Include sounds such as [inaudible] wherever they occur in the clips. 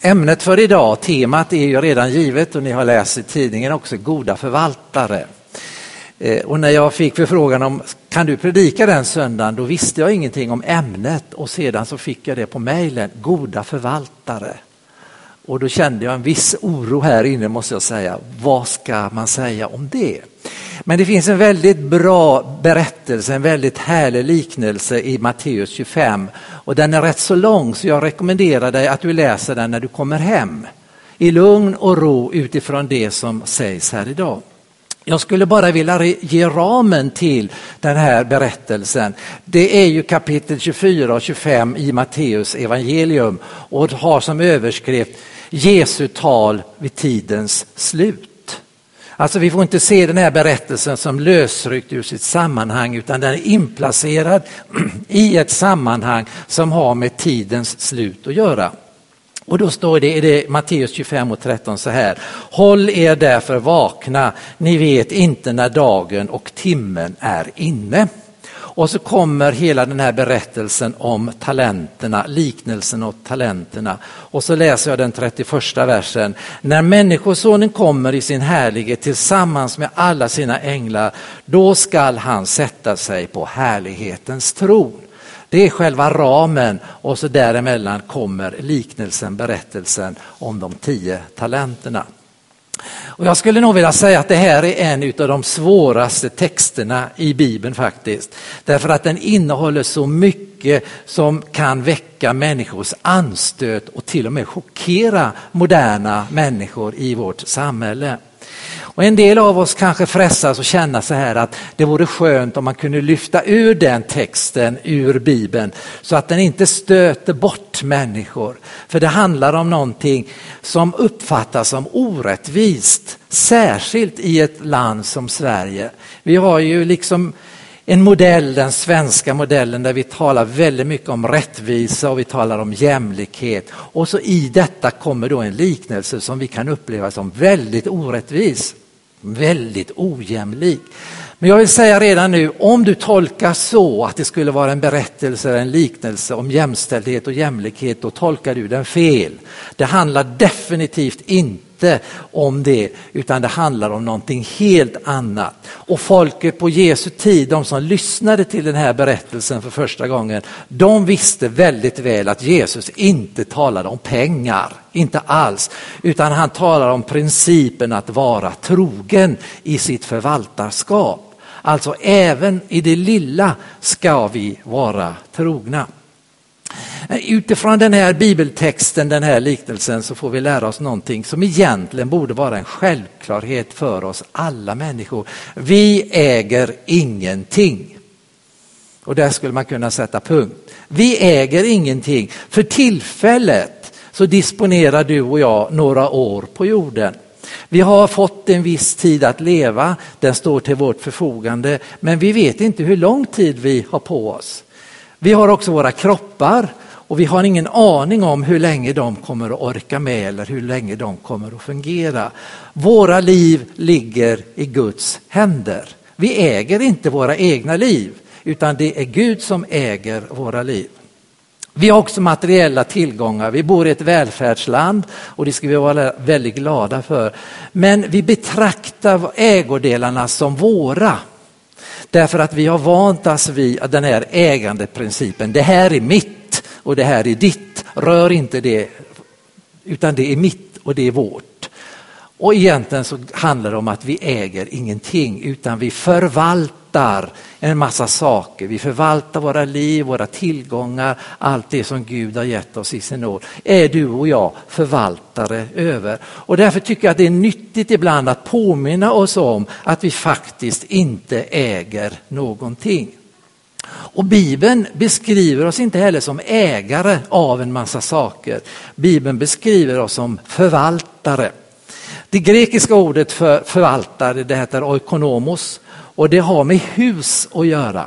Ämnet för idag, temat är ju redan givet och ni har läst i tidningen också, goda förvaltare. Eh, och när jag fick förfrågan om kan du predika den söndagen, då visste jag ingenting om ämnet och sedan så fick jag det på mejlen, goda förvaltare. Och då kände jag en viss oro här inne måste jag säga. Vad ska man säga om det? Men det finns en väldigt bra berättelse, en väldigt härlig liknelse i Matteus 25 och den är rätt så lång så jag rekommenderar dig att du läser den när du kommer hem i lugn och ro utifrån det som sägs här idag. Jag skulle bara vilja ge ramen till den här berättelsen. Det är ju kapitel 24 och 25 i Matteus evangelium och har som överskrift Jesu tal vid tidens slut. Alltså vi får inte se den här berättelsen som lösryckt ur sitt sammanhang utan den är inplacerad [clears throat] i ett sammanhang som har med tidens slut att göra. Och då står det i Matteus 25 och 13 så här. Håll er därför vakna, ni vet inte när dagen och timmen är inne. Och så kommer hela den här berättelsen om talenterna, liknelsen om talenterna. Och så läser jag den 31 versen. När Människosonen kommer i sin härlighet tillsammans med alla sina änglar, då skall han sätta sig på härlighetens tron. Det är själva ramen och så däremellan kommer liknelsen, berättelsen om de tio talenterna. Och jag skulle nog vilja säga att det här är en av de svåraste texterna i Bibeln faktiskt. Därför att den innehåller så mycket som kan väcka människors anstöt och till och med chockera moderna människor i vårt samhälle. Och en del av oss kanske frestas att känna så här att det vore skönt om man kunde lyfta ur den texten ur Bibeln så att den inte stöter bort människor. För det handlar om någonting som uppfattas som orättvist, särskilt i ett land som Sverige. Vi har ju liksom en modell, den svenska modellen där vi talar väldigt mycket om rättvisa och vi talar om jämlikhet. Och så i detta kommer då en liknelse som vi kan uppleva som väldigt orättvis väldigt ojämlik. Men jag vill säga redan nu, om du tolkar så att det skulle vara en berättelse, eller en liknelse om jämställdhet och jämlikhet, då tolkar du den fel. Det handlar definitivt inte inte om det, utan det handlar om någonting helt annat. Och folket på Jesu tid, de som lyssnade till den här berättelsen för första gången, de visste väldigt väl att Jesus inte talade om pengar, inte alls, utan han talar om principen att vara trogen i sitt förvaltarskap. Alltså även i det lilla ska vi vara trogna. Eh, utifrån den här bibeltexten, den här liknelsen, så får vi lära oss någonting som egentligen borde vara en självklarhet för oss alla människor. Vi äger ingenting. Och där skulle man kunna sätta punkt. Vi äger ingenting. För tillfället så disponerar du och jag några år på jorden. Vi har fått en viss tid att leva, den står till vårt förfogande, men vi vet inte hur lång tid vi har på oss. Vi har också våra kroppar och vi har ingen aning om hur länge de kommer att orka med eller hur länge de kommer att fungera. Våra liv ligger i Guds händer. Vi äger inte våra egna liv utan det är Gud som äger våra liv. Vi har också materiella tillgångar. Vi bor i ett välfärdsland och det ska vi vara väldigt glada för. Men vi betraktar ägodelarna som våra. Därför att vi har vant oss vid den här ägandeprincipen. Det här är mitt och det här är ditt. Rör inte det, utan det är mitt och det är vårt. Och egentligen så handlar det om att vi äger ingenting utan vi förvaltar en massa saker. Vi förvaltar våra liv, våra tillgångar, allt det som Gud har gett oss i sin nåd. Är du och jag förvaltare över. Och därför tycker jag att det är nyttigt ibland att påminna oss om att vi faktiskt inte äger någonting. Och Bibeln beskriver oss inte heller som ägare av en massa saker. Bibeln beskriver oss som förvaltare. Det grekiska ordet för förvaltare det heter oikonomos och det har med hus att göra.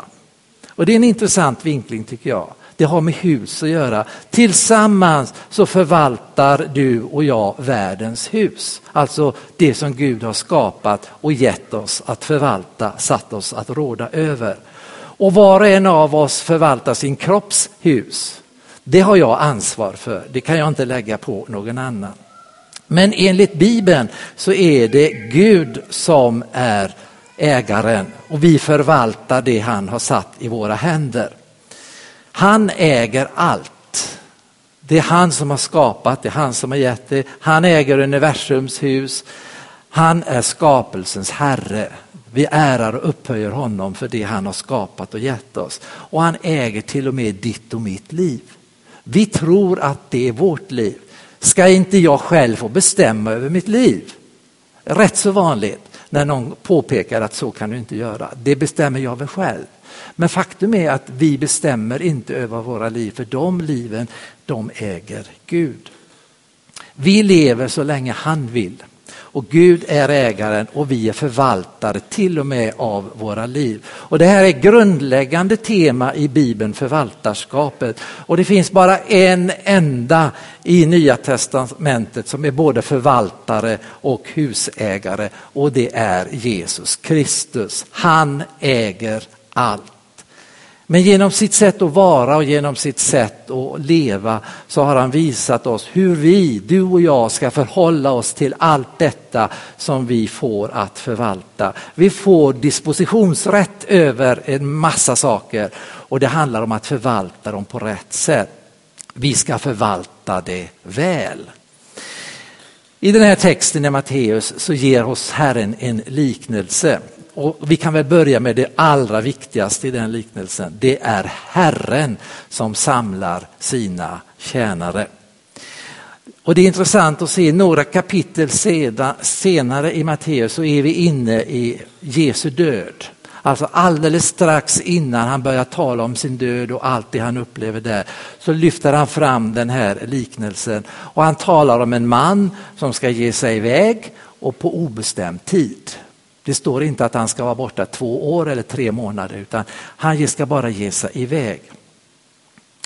Och det är en intressant vinkling tycker jag. Det har med hus att göra. Tillsammans så förvaltar du och jag världens hus. Alltså det som Gud har skapat och gett oss att förvalta, satt oss att råda över. Och var och en av oss förvaltar sin kropps hus. Det har jag ansvar för, det kan jag inte lägga på någon annan. Men enligt Bibeln så är det Gud som är ägaren och vi förvaltar det han har satt i våra händer. Han äger allt. Det är han som har skapat, det är han som har gett det. Han äger universums hus. Han är skapelsens herre. Vi ärar och upphöjer honom för det han har skapat och gett oss. Och han äger till och med ditt och mitt liv. Vi tror att det är vårt liv. Ska inte jag själv få bestämma över mitt liv? Rätt så vanligt när någon påpekar att så kan du inte göra. Det bestämmer jag väl själv. Men faktum är att vi bestämmer inte över våra liv, för de liven, de äger Gud. Vi lever så länge han vill. Och Gud är ägaren och vi är förvaltare till och med av våra liv. Och det här är grundläggande tema i Bibeln, förvaltarskapet. Och det finns bara en enda i Nya Testamentet som är både förvaltare och husägare och det är Jesus Kristus. Han äger allt. Men genom sitt sätt att vara och genom sitt sätt att leva så har han visat oss hur vi, du och jag, ska förhålla oss till allt detta som vi får att förvalta. Vi får dispositionsrätt över en massa saker och det handlar om att förvalta dem på rätt sätt. Vi ska förvalta det väl. I den här texten i Matteus så ger oss Herren en liknelse. Och vi kan väl börja med det allra viktigaste i den liknelsen. Det är Herren som samlar sina tjänare. Och det är intressant att se några kapitel senare i Matteus så är vi inne i Jesu död. Alltså alldeles strax innan han börjar tala om sin död och allt det han upplever där så lyfter han fram den här liknelsen och han talar om en man som ska ge sig iväg och på obestämd tid. Det står inte att han ska vara borta två år eller tre månader utan han ska bara ge sig iväg.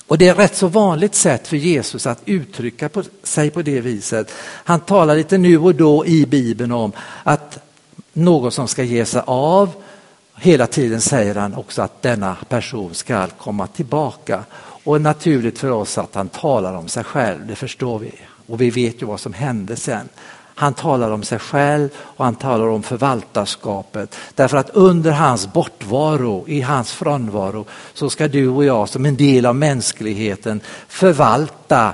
Och det är rätt så vanligt sätt för Jesus att uttrycka sig på det viset. Han talar lite nu och då i Bibeln om att någon som ska ge sig av, hela tiden säger han också att denna person ska komma tillbaka. Och naturligt för oss att han talar om sig själv, det förstår vi. Och vi vet ju vad som hände sen. Han talar om sig själv och han talar om förvaltarskapet. Därför att under hans bortvaro, i hans frånvaro, så ska du och jag som en del av mänskligheten förvalta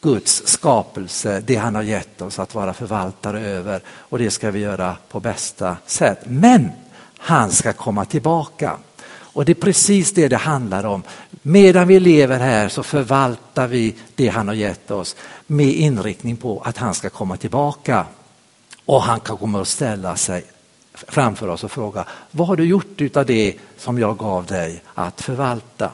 Guds skapelse, det han har gett oss att vara förvaltare över. Och det ska vi göra på bästa sätt. Men han ska komma tillbaka. Och det är precis det det handlar om. Medan vi lever här så förvaltar vi det han har gett oss med inriktning på att han ska komma tillbaka. Och han kan komma att ställa sig framför oss och fråga, vad har du gjort av det som jag gav dig att förvalta?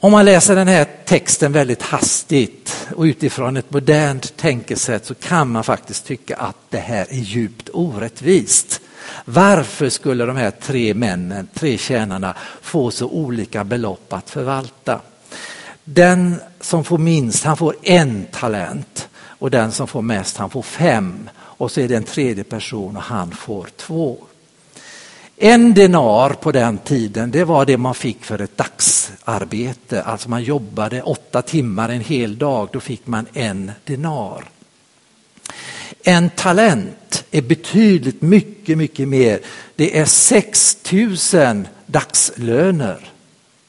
Om man läser den här texten väldigt hastigt och utifrån ett modernt tänkesätt så kan man faktiskt tycka att det här är djupt orättvist. Varför skulle de här tre männen, tre tjänarna, få så olika belopp att förvalta? Den som får minst, han får en talent och den som får mest, han får fem. Och så är det en tredje person och han får två. En denar på den tiden, det var det man fick för ett dagsarbete. Alltså man jobbade åtta timmar en hel dag, då fick man en denar. En talent är betydligt mycket, mycket mer. Det är 6 000 dagslöner.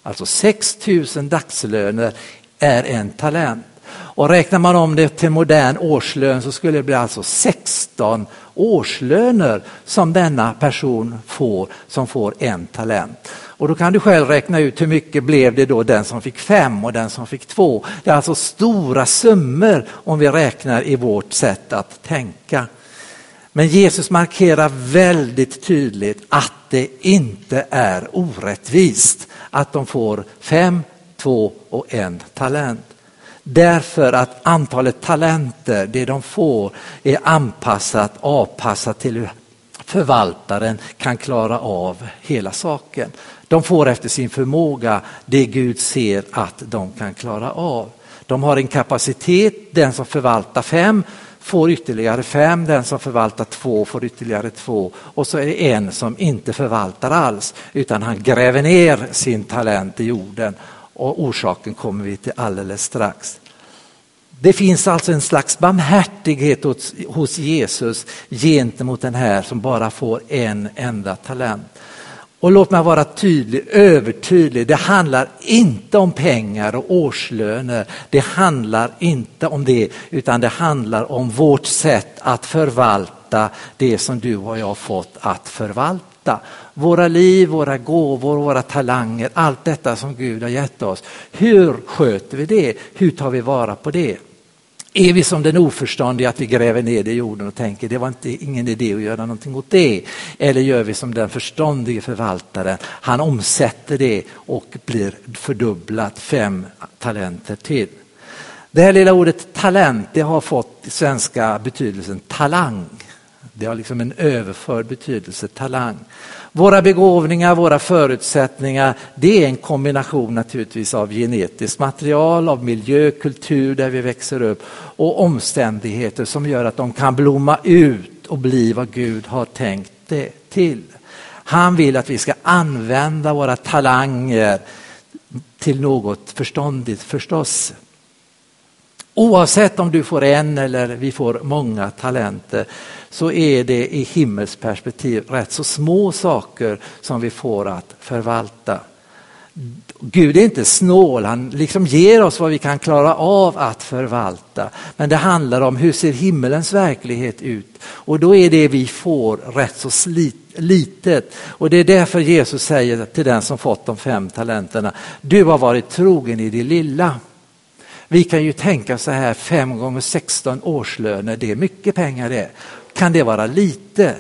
Alltså 6 000 dagslöner är en talent. Och räknar man om det till modern årslön så skulle det bli alltså 16 årslöner som denna person får som får en talent. Och då kan du själv räkna ut hur mycket blev det då den som fick fem och den som fick två. Det är alltså stora summor om vi räknar i vårt sätt att tänka. Men Jesus markerar väldigt tydligt att det inte är orättvist att de får fem, två och en talent. Därför att antalet talenter, det de får, är anpassat, avpassat till hur förvaltaren kan klara av hela saken. De får efter sin förmåga det Gud ser att de kan klara av. De har en kapacitet, den som förvaltar fem får ytterligare fem, den som förvaltar två får ytterligare två och så är det en som inte förvaltar alls utan han gräver ner sin talent i jorden Och orsaken kommer vi till alldeles strax. Det finns alltså en slags barmhärtighet hos, hos Jesus gentemot den här som bara får en enda talent. Och låt mig vara tydlig, övertydlig. Det handlar inte om pengar och årslöner. Det handlar inte om det, utan det handlar om vårt sätt att förvalta det som du och jag fått att förvalta. Våra liv, våra gåvor, våra talanger, allt detta som Gud har gett oss. Hur sköter vi det? Hur tar vi vara på det? Är vi som den oförståndiga att vi gräver ner det i jorden och tänker det var inte, ingen idé att göra någonting åt det? Eller gör vi som den förståndige förvaltaren, han omsätter det och blir fördubblat fem talenter till. Det här lilla ordet talent det har fått svenska betydelsen talang. Det har liksom en överförd betydelse, talang. Våra begåvningar, våra förutsättningar, det är en kombination naturligtvis av genetiskt material, av miljö, kultur där vi växer upp och omständigheter som gör att de kan blomma ut och bli vad Gud har tänkt det till. Han vill att vi ska använda våra talanger till något förståndigt förstås. Oavsett om du får en eller vi får många talenter så är det i himmelsperspektiv rätt så små saker som vi får att förvalta. Gud är inte snål, han liksom ger oss vad vi kan klara av att förvalta. Men det handlar om hur ser himmelens verklighet ut? Och då är det vi får rätt så slit, litet. Och det är därför Jesus säger till den som fått de fem talenterna, du har varit trogen i det lilla. Vi kan ju tänka så här, 5 gånger 16 årslöner, det är mycket pengar det. Kan det vara lite?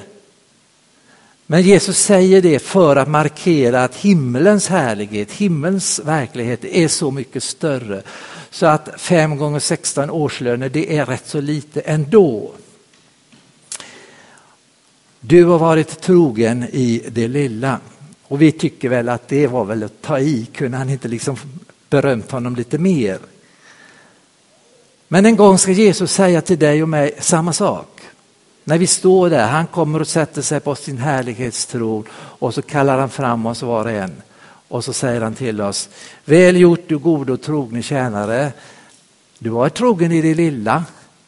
Men Jesus säger det för att markera att himmelens härlighet, himmelens verklighet är så mycket större. Så att 5 gånger 16 årslöner, det är rätt så lite ändå. Du har varit trogen i det lilla. Och vi tycker väl att det var väl att ta i, kunde han inte liksom berömt honom lite mer? Men en gång ska Jesus säga till dig och mig samma sak. När vi står där, han kommer och sätter sig på sin härlighetstron och så kallar han fram oss var och en. Och så säger han till oss, väl gjort du gode och trogne tjänare. Du var trogen i det lilla,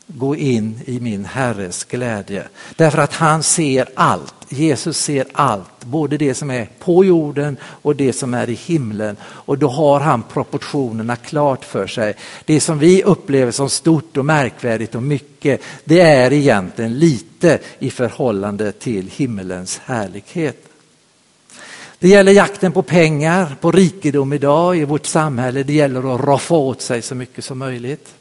gå in i min Herres glädje. Därför att han ser allt. Jesus ser allt, både det som är på jorden och det som är i himlen. Och då har han proportionerna klart för sig. Det som vi upplever som stort och märkvärdigt och mycket, det är egentligen lite i förhållande till himmelens härlighet. Det gäller jakten på pengar, på rikedom idag i vårt samhälle. Det gäller att roffa åt sig så mycket som möjligt.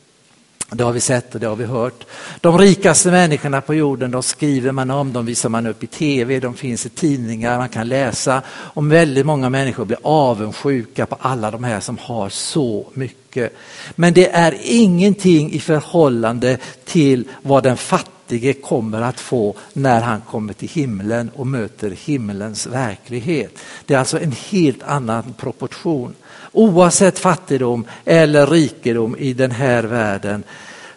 Det har vi sett och det har vi hört. De rikaste människorna på jorden, de skriver man om, de visar man upp i tv, de finns i tidningar, man kan läsa om väldigt många människor blir avundsjuka på alla de här som har så mycket. Men det är ingenting i förhållande till vad den fattiga fattige kommer att få när han kommer till himlen och möter himlens verklighet. Det är alltså en helt annan proportion. Oavsett fattigdom eller rikedom i den här världen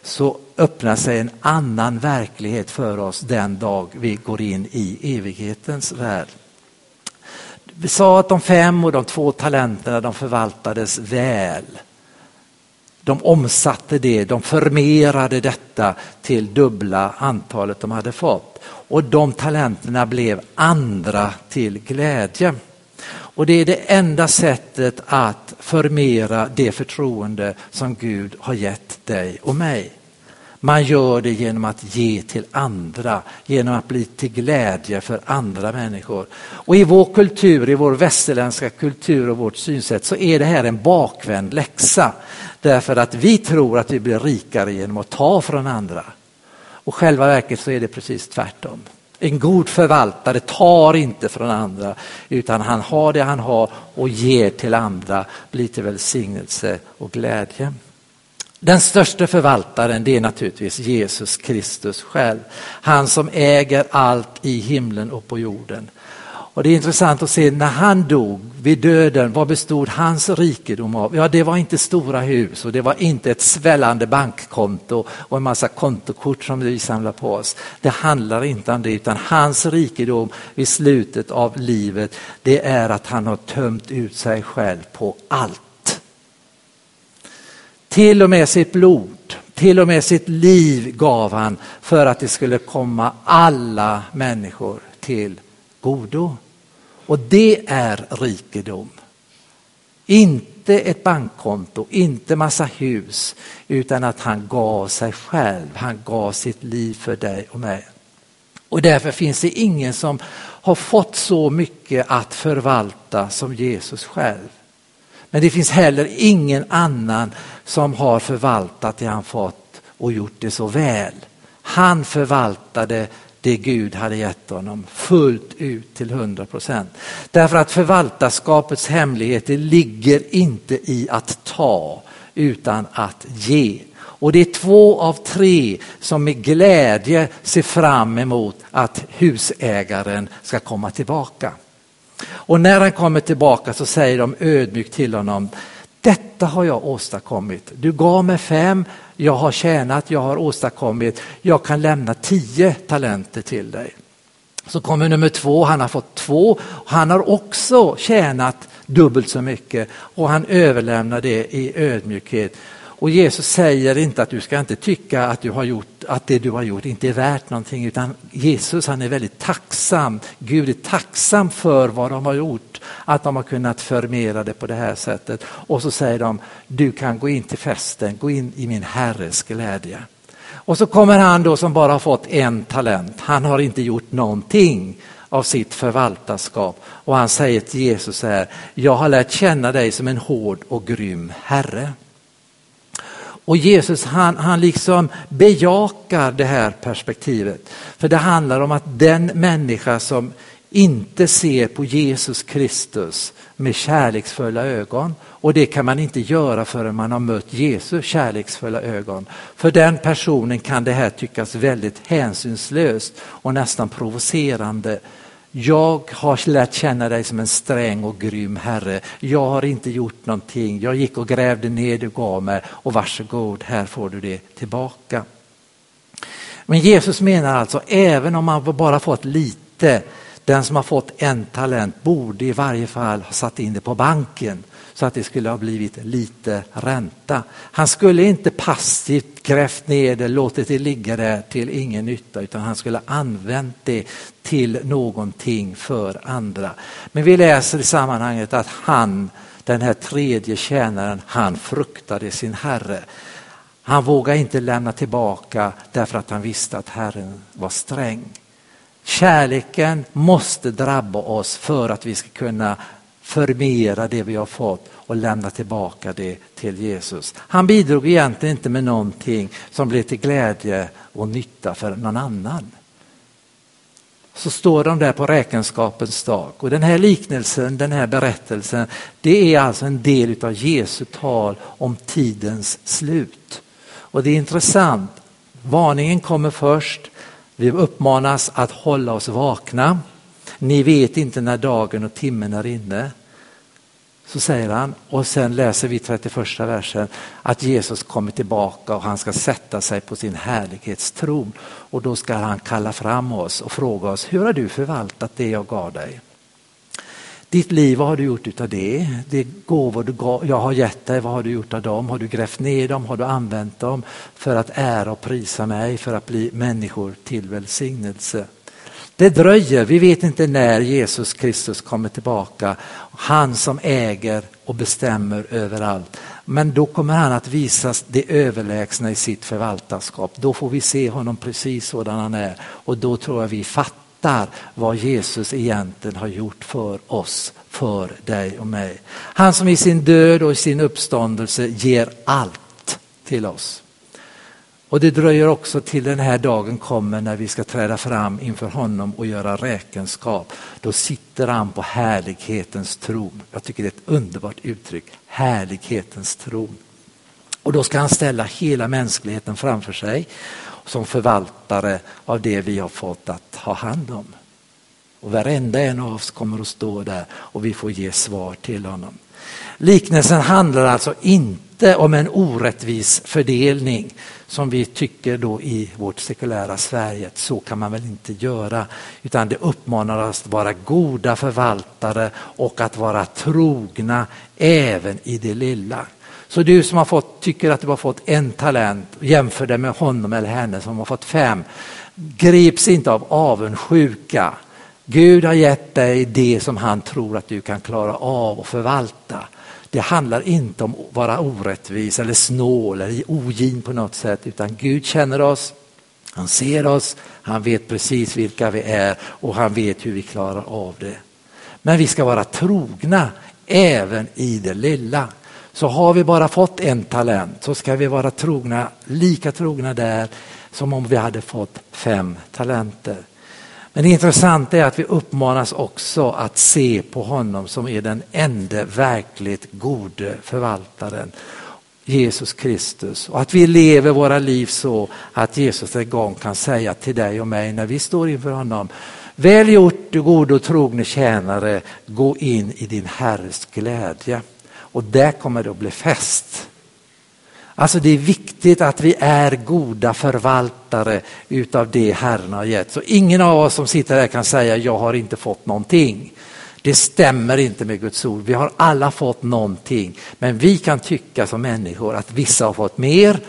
så öppnar sig en annan verklighet för oss den dag vi går in i evighetens värld. Vi sa att de fem och de två talenterna de förvaltades väl. De omsatte det, de förmerade detta till dubbla antalet de hade fått. Och de talenterna blev andra till glädje. Och det är det enda sättet att förmera det förtroende som Gud har gett dig och mig. Man gör det genom att ge till andra, genom att bli till glädje för andra människor. Och i vår kultur, i vår västerländska kultur och vårt synsätt så är det här en bakvänd läxa. Därför att vi tror att vi blir rikare genom att ta från andra. Och själva verket så är det precis tvärtom. En god förvaltare tar inte från andra utan han har det han har och ger till andra, blir till välsignelse och glädje. Den största förvaltaren det är naturligtvis Jesus Kristus själv. Han som äger allt i himlen och på jorden. Och Det är intressant att se när han dog vid döden, vad bestod hans rikedom av? Ja, det var inte stora hus och det var inte ett svällande bankkonto och en massa kontokort som vi samlar på oss. Det handlar inte om det, utan hans rikedom vid slutet av livet, det är att han har tömt ut sig själv på allt. Till och med sitt blod, till och med sitt liv gav han för att det skulle komma alla människor till godo. Och det är rikedom. Inte ett bankkonto, inte massa hus, utan att han gav sig själv. Han gav sitt liv för dig och mig. Och därför finns det ingen som har fått så mycket att förvalta som Jesus själv. Men det finns heller ingen annan som har förvaltat det han fått och gjort det så väl. Han förvaltade det Gud hade gett honom fullt ut till 100 procent. Därför att förvaltarskapets hemligheter ligger inte i att ta utan att ge. Och det är två av tre som med glädje ser fram emot att husägaren ska komma tillbaka. Och när han kommer tillbaka så säger de ödmjukt till honom, detta har jag åstadkommit. Du gav mig fem, jag har tjänat, jag har åstadkommit, jag kan lämna tio talenter till dig. Så kommer nummer två, han har fått två, han har också tjänat dubbelt så mycket och han överlämnar det i ödmjukhet. Och Jesus säger inte att du ska inte tycka att, du har gjort, att det du har gjort inte är värt någonting utan Jesus han är väldigt tacksam. Gud är tacksam för vad de har gjort, att de har kunnat förmera det på det här sättet. Och så säger de, du kan gå in till festen, gå in i min Herres glädje. Och så kommer han då som bara har fått en talent, han har inte gjort någonting av sitt förvaltarskap. Och han säger till Jesus så här, jag har lärt känna dig som en hård och grym herre. Och Jesus han, han liksom bejakar det här perspektivet. För det handlar om att den människa som inte ser på Jesus Kristus med kärleksfulla ögon och det kan man inte göra förrän man har mött Jesus kärleksfulla ögon. För den personen kan det här tyckas väldigt hänsynslöst och nästan provocerande jag har lärt känna dig som en sträng och grym herre. Jag har inte gjort någonting. Jag gick och grävde ner, du gav mig och varsågod, här får du det tillbaka. Men Jesus menar alltså, även om man bara fått lite, den som har fått en talent borde i varje fall ha satt in det på banken så att det skulle ha blivit lite ränta. Han skulle inte passivt grävt ner det, låtit det ligga där till ingen nytta utan han skulle använt det till någonting för andra. Men vi läser i sammanhanget att han, den här tredje tjänaren, han fruktade sin herre. Han vågade inte lämna tillbaka därför att han visste att Herren var sträng. Kärleken måste drabba oss för att vi ska kunna förmera det vi har fått och lämna tillbaka det till Jesus. Han bidrog egentligen inte med någonting som blev till glädje och nytta för någon annan. Så står de där på räkenskapens dag och den här liknelsen, den här berättelsen, det är alltså en del av Jesu tal om tidens slut. Och det är intressant, varningen kommer först, vi uppmanas att hålla oss vakna. Ni vet inte när dagen och timmen är inne. Så säger han, och sen läser vi 31 versen, att Jesus kommer tillbaka och han ska sätta sig på sin härlighetstron. Och då ska han kalla fram oss och fråga oss, hur har du förvaltat det jag gav dig? Ditt liv, vad har du gjort utav det? Det gåvor du gav, jag har gett dig, vad har du gjort av dem? Har du grävt ner dem? Har du använt dem för att ära och prisa mig, för att bli människor till välsignelse? Det dröjer, vi vet inte när Jesus Kristus kommer tillbaka. Han som äger och bestämmer överallt. Men då kommer han att visa det överlägsna i sitt förvaltarskap. Då får vi se honom precis sådan han är och då tror jag vi fattar vad Jesus egentligen har gjort för oss, för dig och mig. Han som i sin död och i sin uppståndelse ger allt till oss. Och det dröjer också till den här dagen kommer när vi ska träda fram inför honom och göra räkenskap. Då sitter han på härlighetens tron. Jag tycker det är ett underbart uttryck, härlighetens tron. Och då ska han ställa hela mänskligheten framför sig som förvaltare av det vi har fått att ha hand om. Och varenda en av oss kommer att stå där och vi får ge svar till honom. Liknelsen handlar alltså inte inte om en orättvis fördelning som vi tycker då i vårt sekulära Sverige, så kan man väl inte göra. Utan det uppmanar oss att vara goda förvaltare och att vara trogna även i det lilla. Så du som har fått, tycker att du har fått en talent, jämför det med honom eller henne som har fått fem. Grips inte av avundsjuka. Gud har gett dig det som han tror att du kan klara av och förvalta. Det handlar inte om att vara orättvis eller snål eller ogin på något sätt utan Gud känner oss, han ser oss, han vet precis vilka vi är och han vet hur vi klarar av det. Men vi ska vara trogna även i det lilla. Så har vi bara fått en talent så ska vi vara trogna, lika trogna där som om vi hade fått fem talenter. Men det intressanta är att vi uppmanas också att se på honom som är den enda verkligt gode förvaltaren. Jesus Kristus och att vi lever våra liv så att Jesus en gång kan säga till dig och mig när vi står inför honom Väl gjort du gode och trogne tjänare, gå in i din Herres glädje. Och där kommer det att bli fest. Alltså det är viktigt att vi är goda förvaltare utav det Herren har gett. Så ingen av oss som sitter här kan säga jag har inte fått någonting. Det stämmer inte med Guds ord. Vi har alla fått någonting. Men vi kan tycka som människor att vissa har fått mer,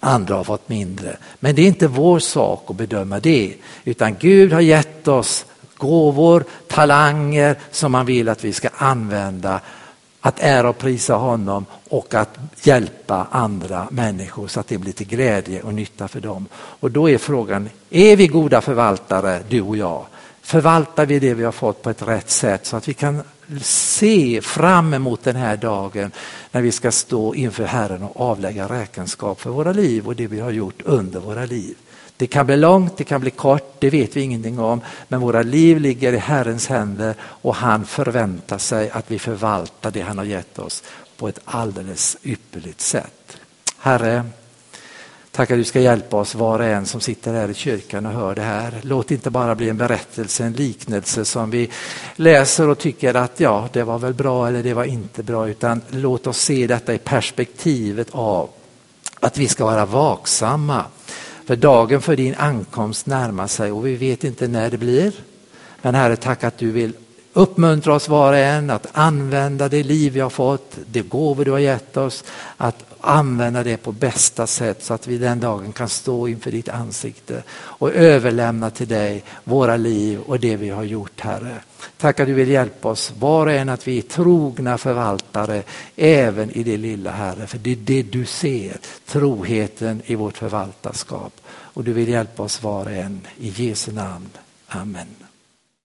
andra har fått mindre. Men det är inte vår sak att bedöma det. Utan Gud har gett oss gåvor, talanger som han vill att vi ska använda att ära och prisa honom och att hjälpa andra människor så att det blir till glädje och nytta för dem. Och då är frågan, är vi goda förvaltare du och jag? Förvaltar vi det vi har fått på ett rätt sätt så att vi kan se fram emot den här dagen när vi ska stå inför Herren och avlägga räkenskap för våra liv och det vi har gjort under våra liv. Det kan bli långt, det kan bli kort, det vet vi ingenting om. Men våra liv ligger i Herrens händer och han förväntar sig att vi förvaltar det han har gett oss på ett alldeles ypperligt sätt. Herre, tack att du ska hjälpa oss var och en som sitter här i kyrkan och hör det här. Låt det inte bara bli en berättelse, en liknelse som vi läser och tycker att ja, det var väl bra eller det var inte bra, utan låt oss se detta i perspektivet av att vi ska vara vaksamma för dagen för din ankomst närmar sig och vi vet inte när det blir. Men Herre, tack att du vill uppmuntra oss var och en att använda det liv vi har fått, de gåvor du har gett oss, att använda det på bästa sätt så att vi den dagen kan stå inför ditt ansikte och överlämna till dig våra liv och det vi har gjort Herre. Tack att du vill hjälpa oss var och en att vi är trogna förvaltare även i det lilla Herre. För det är det du ser, troheten i vårt förvaltarskap. Och du vill hjälpa oss var och en i Jesu namn. Amen.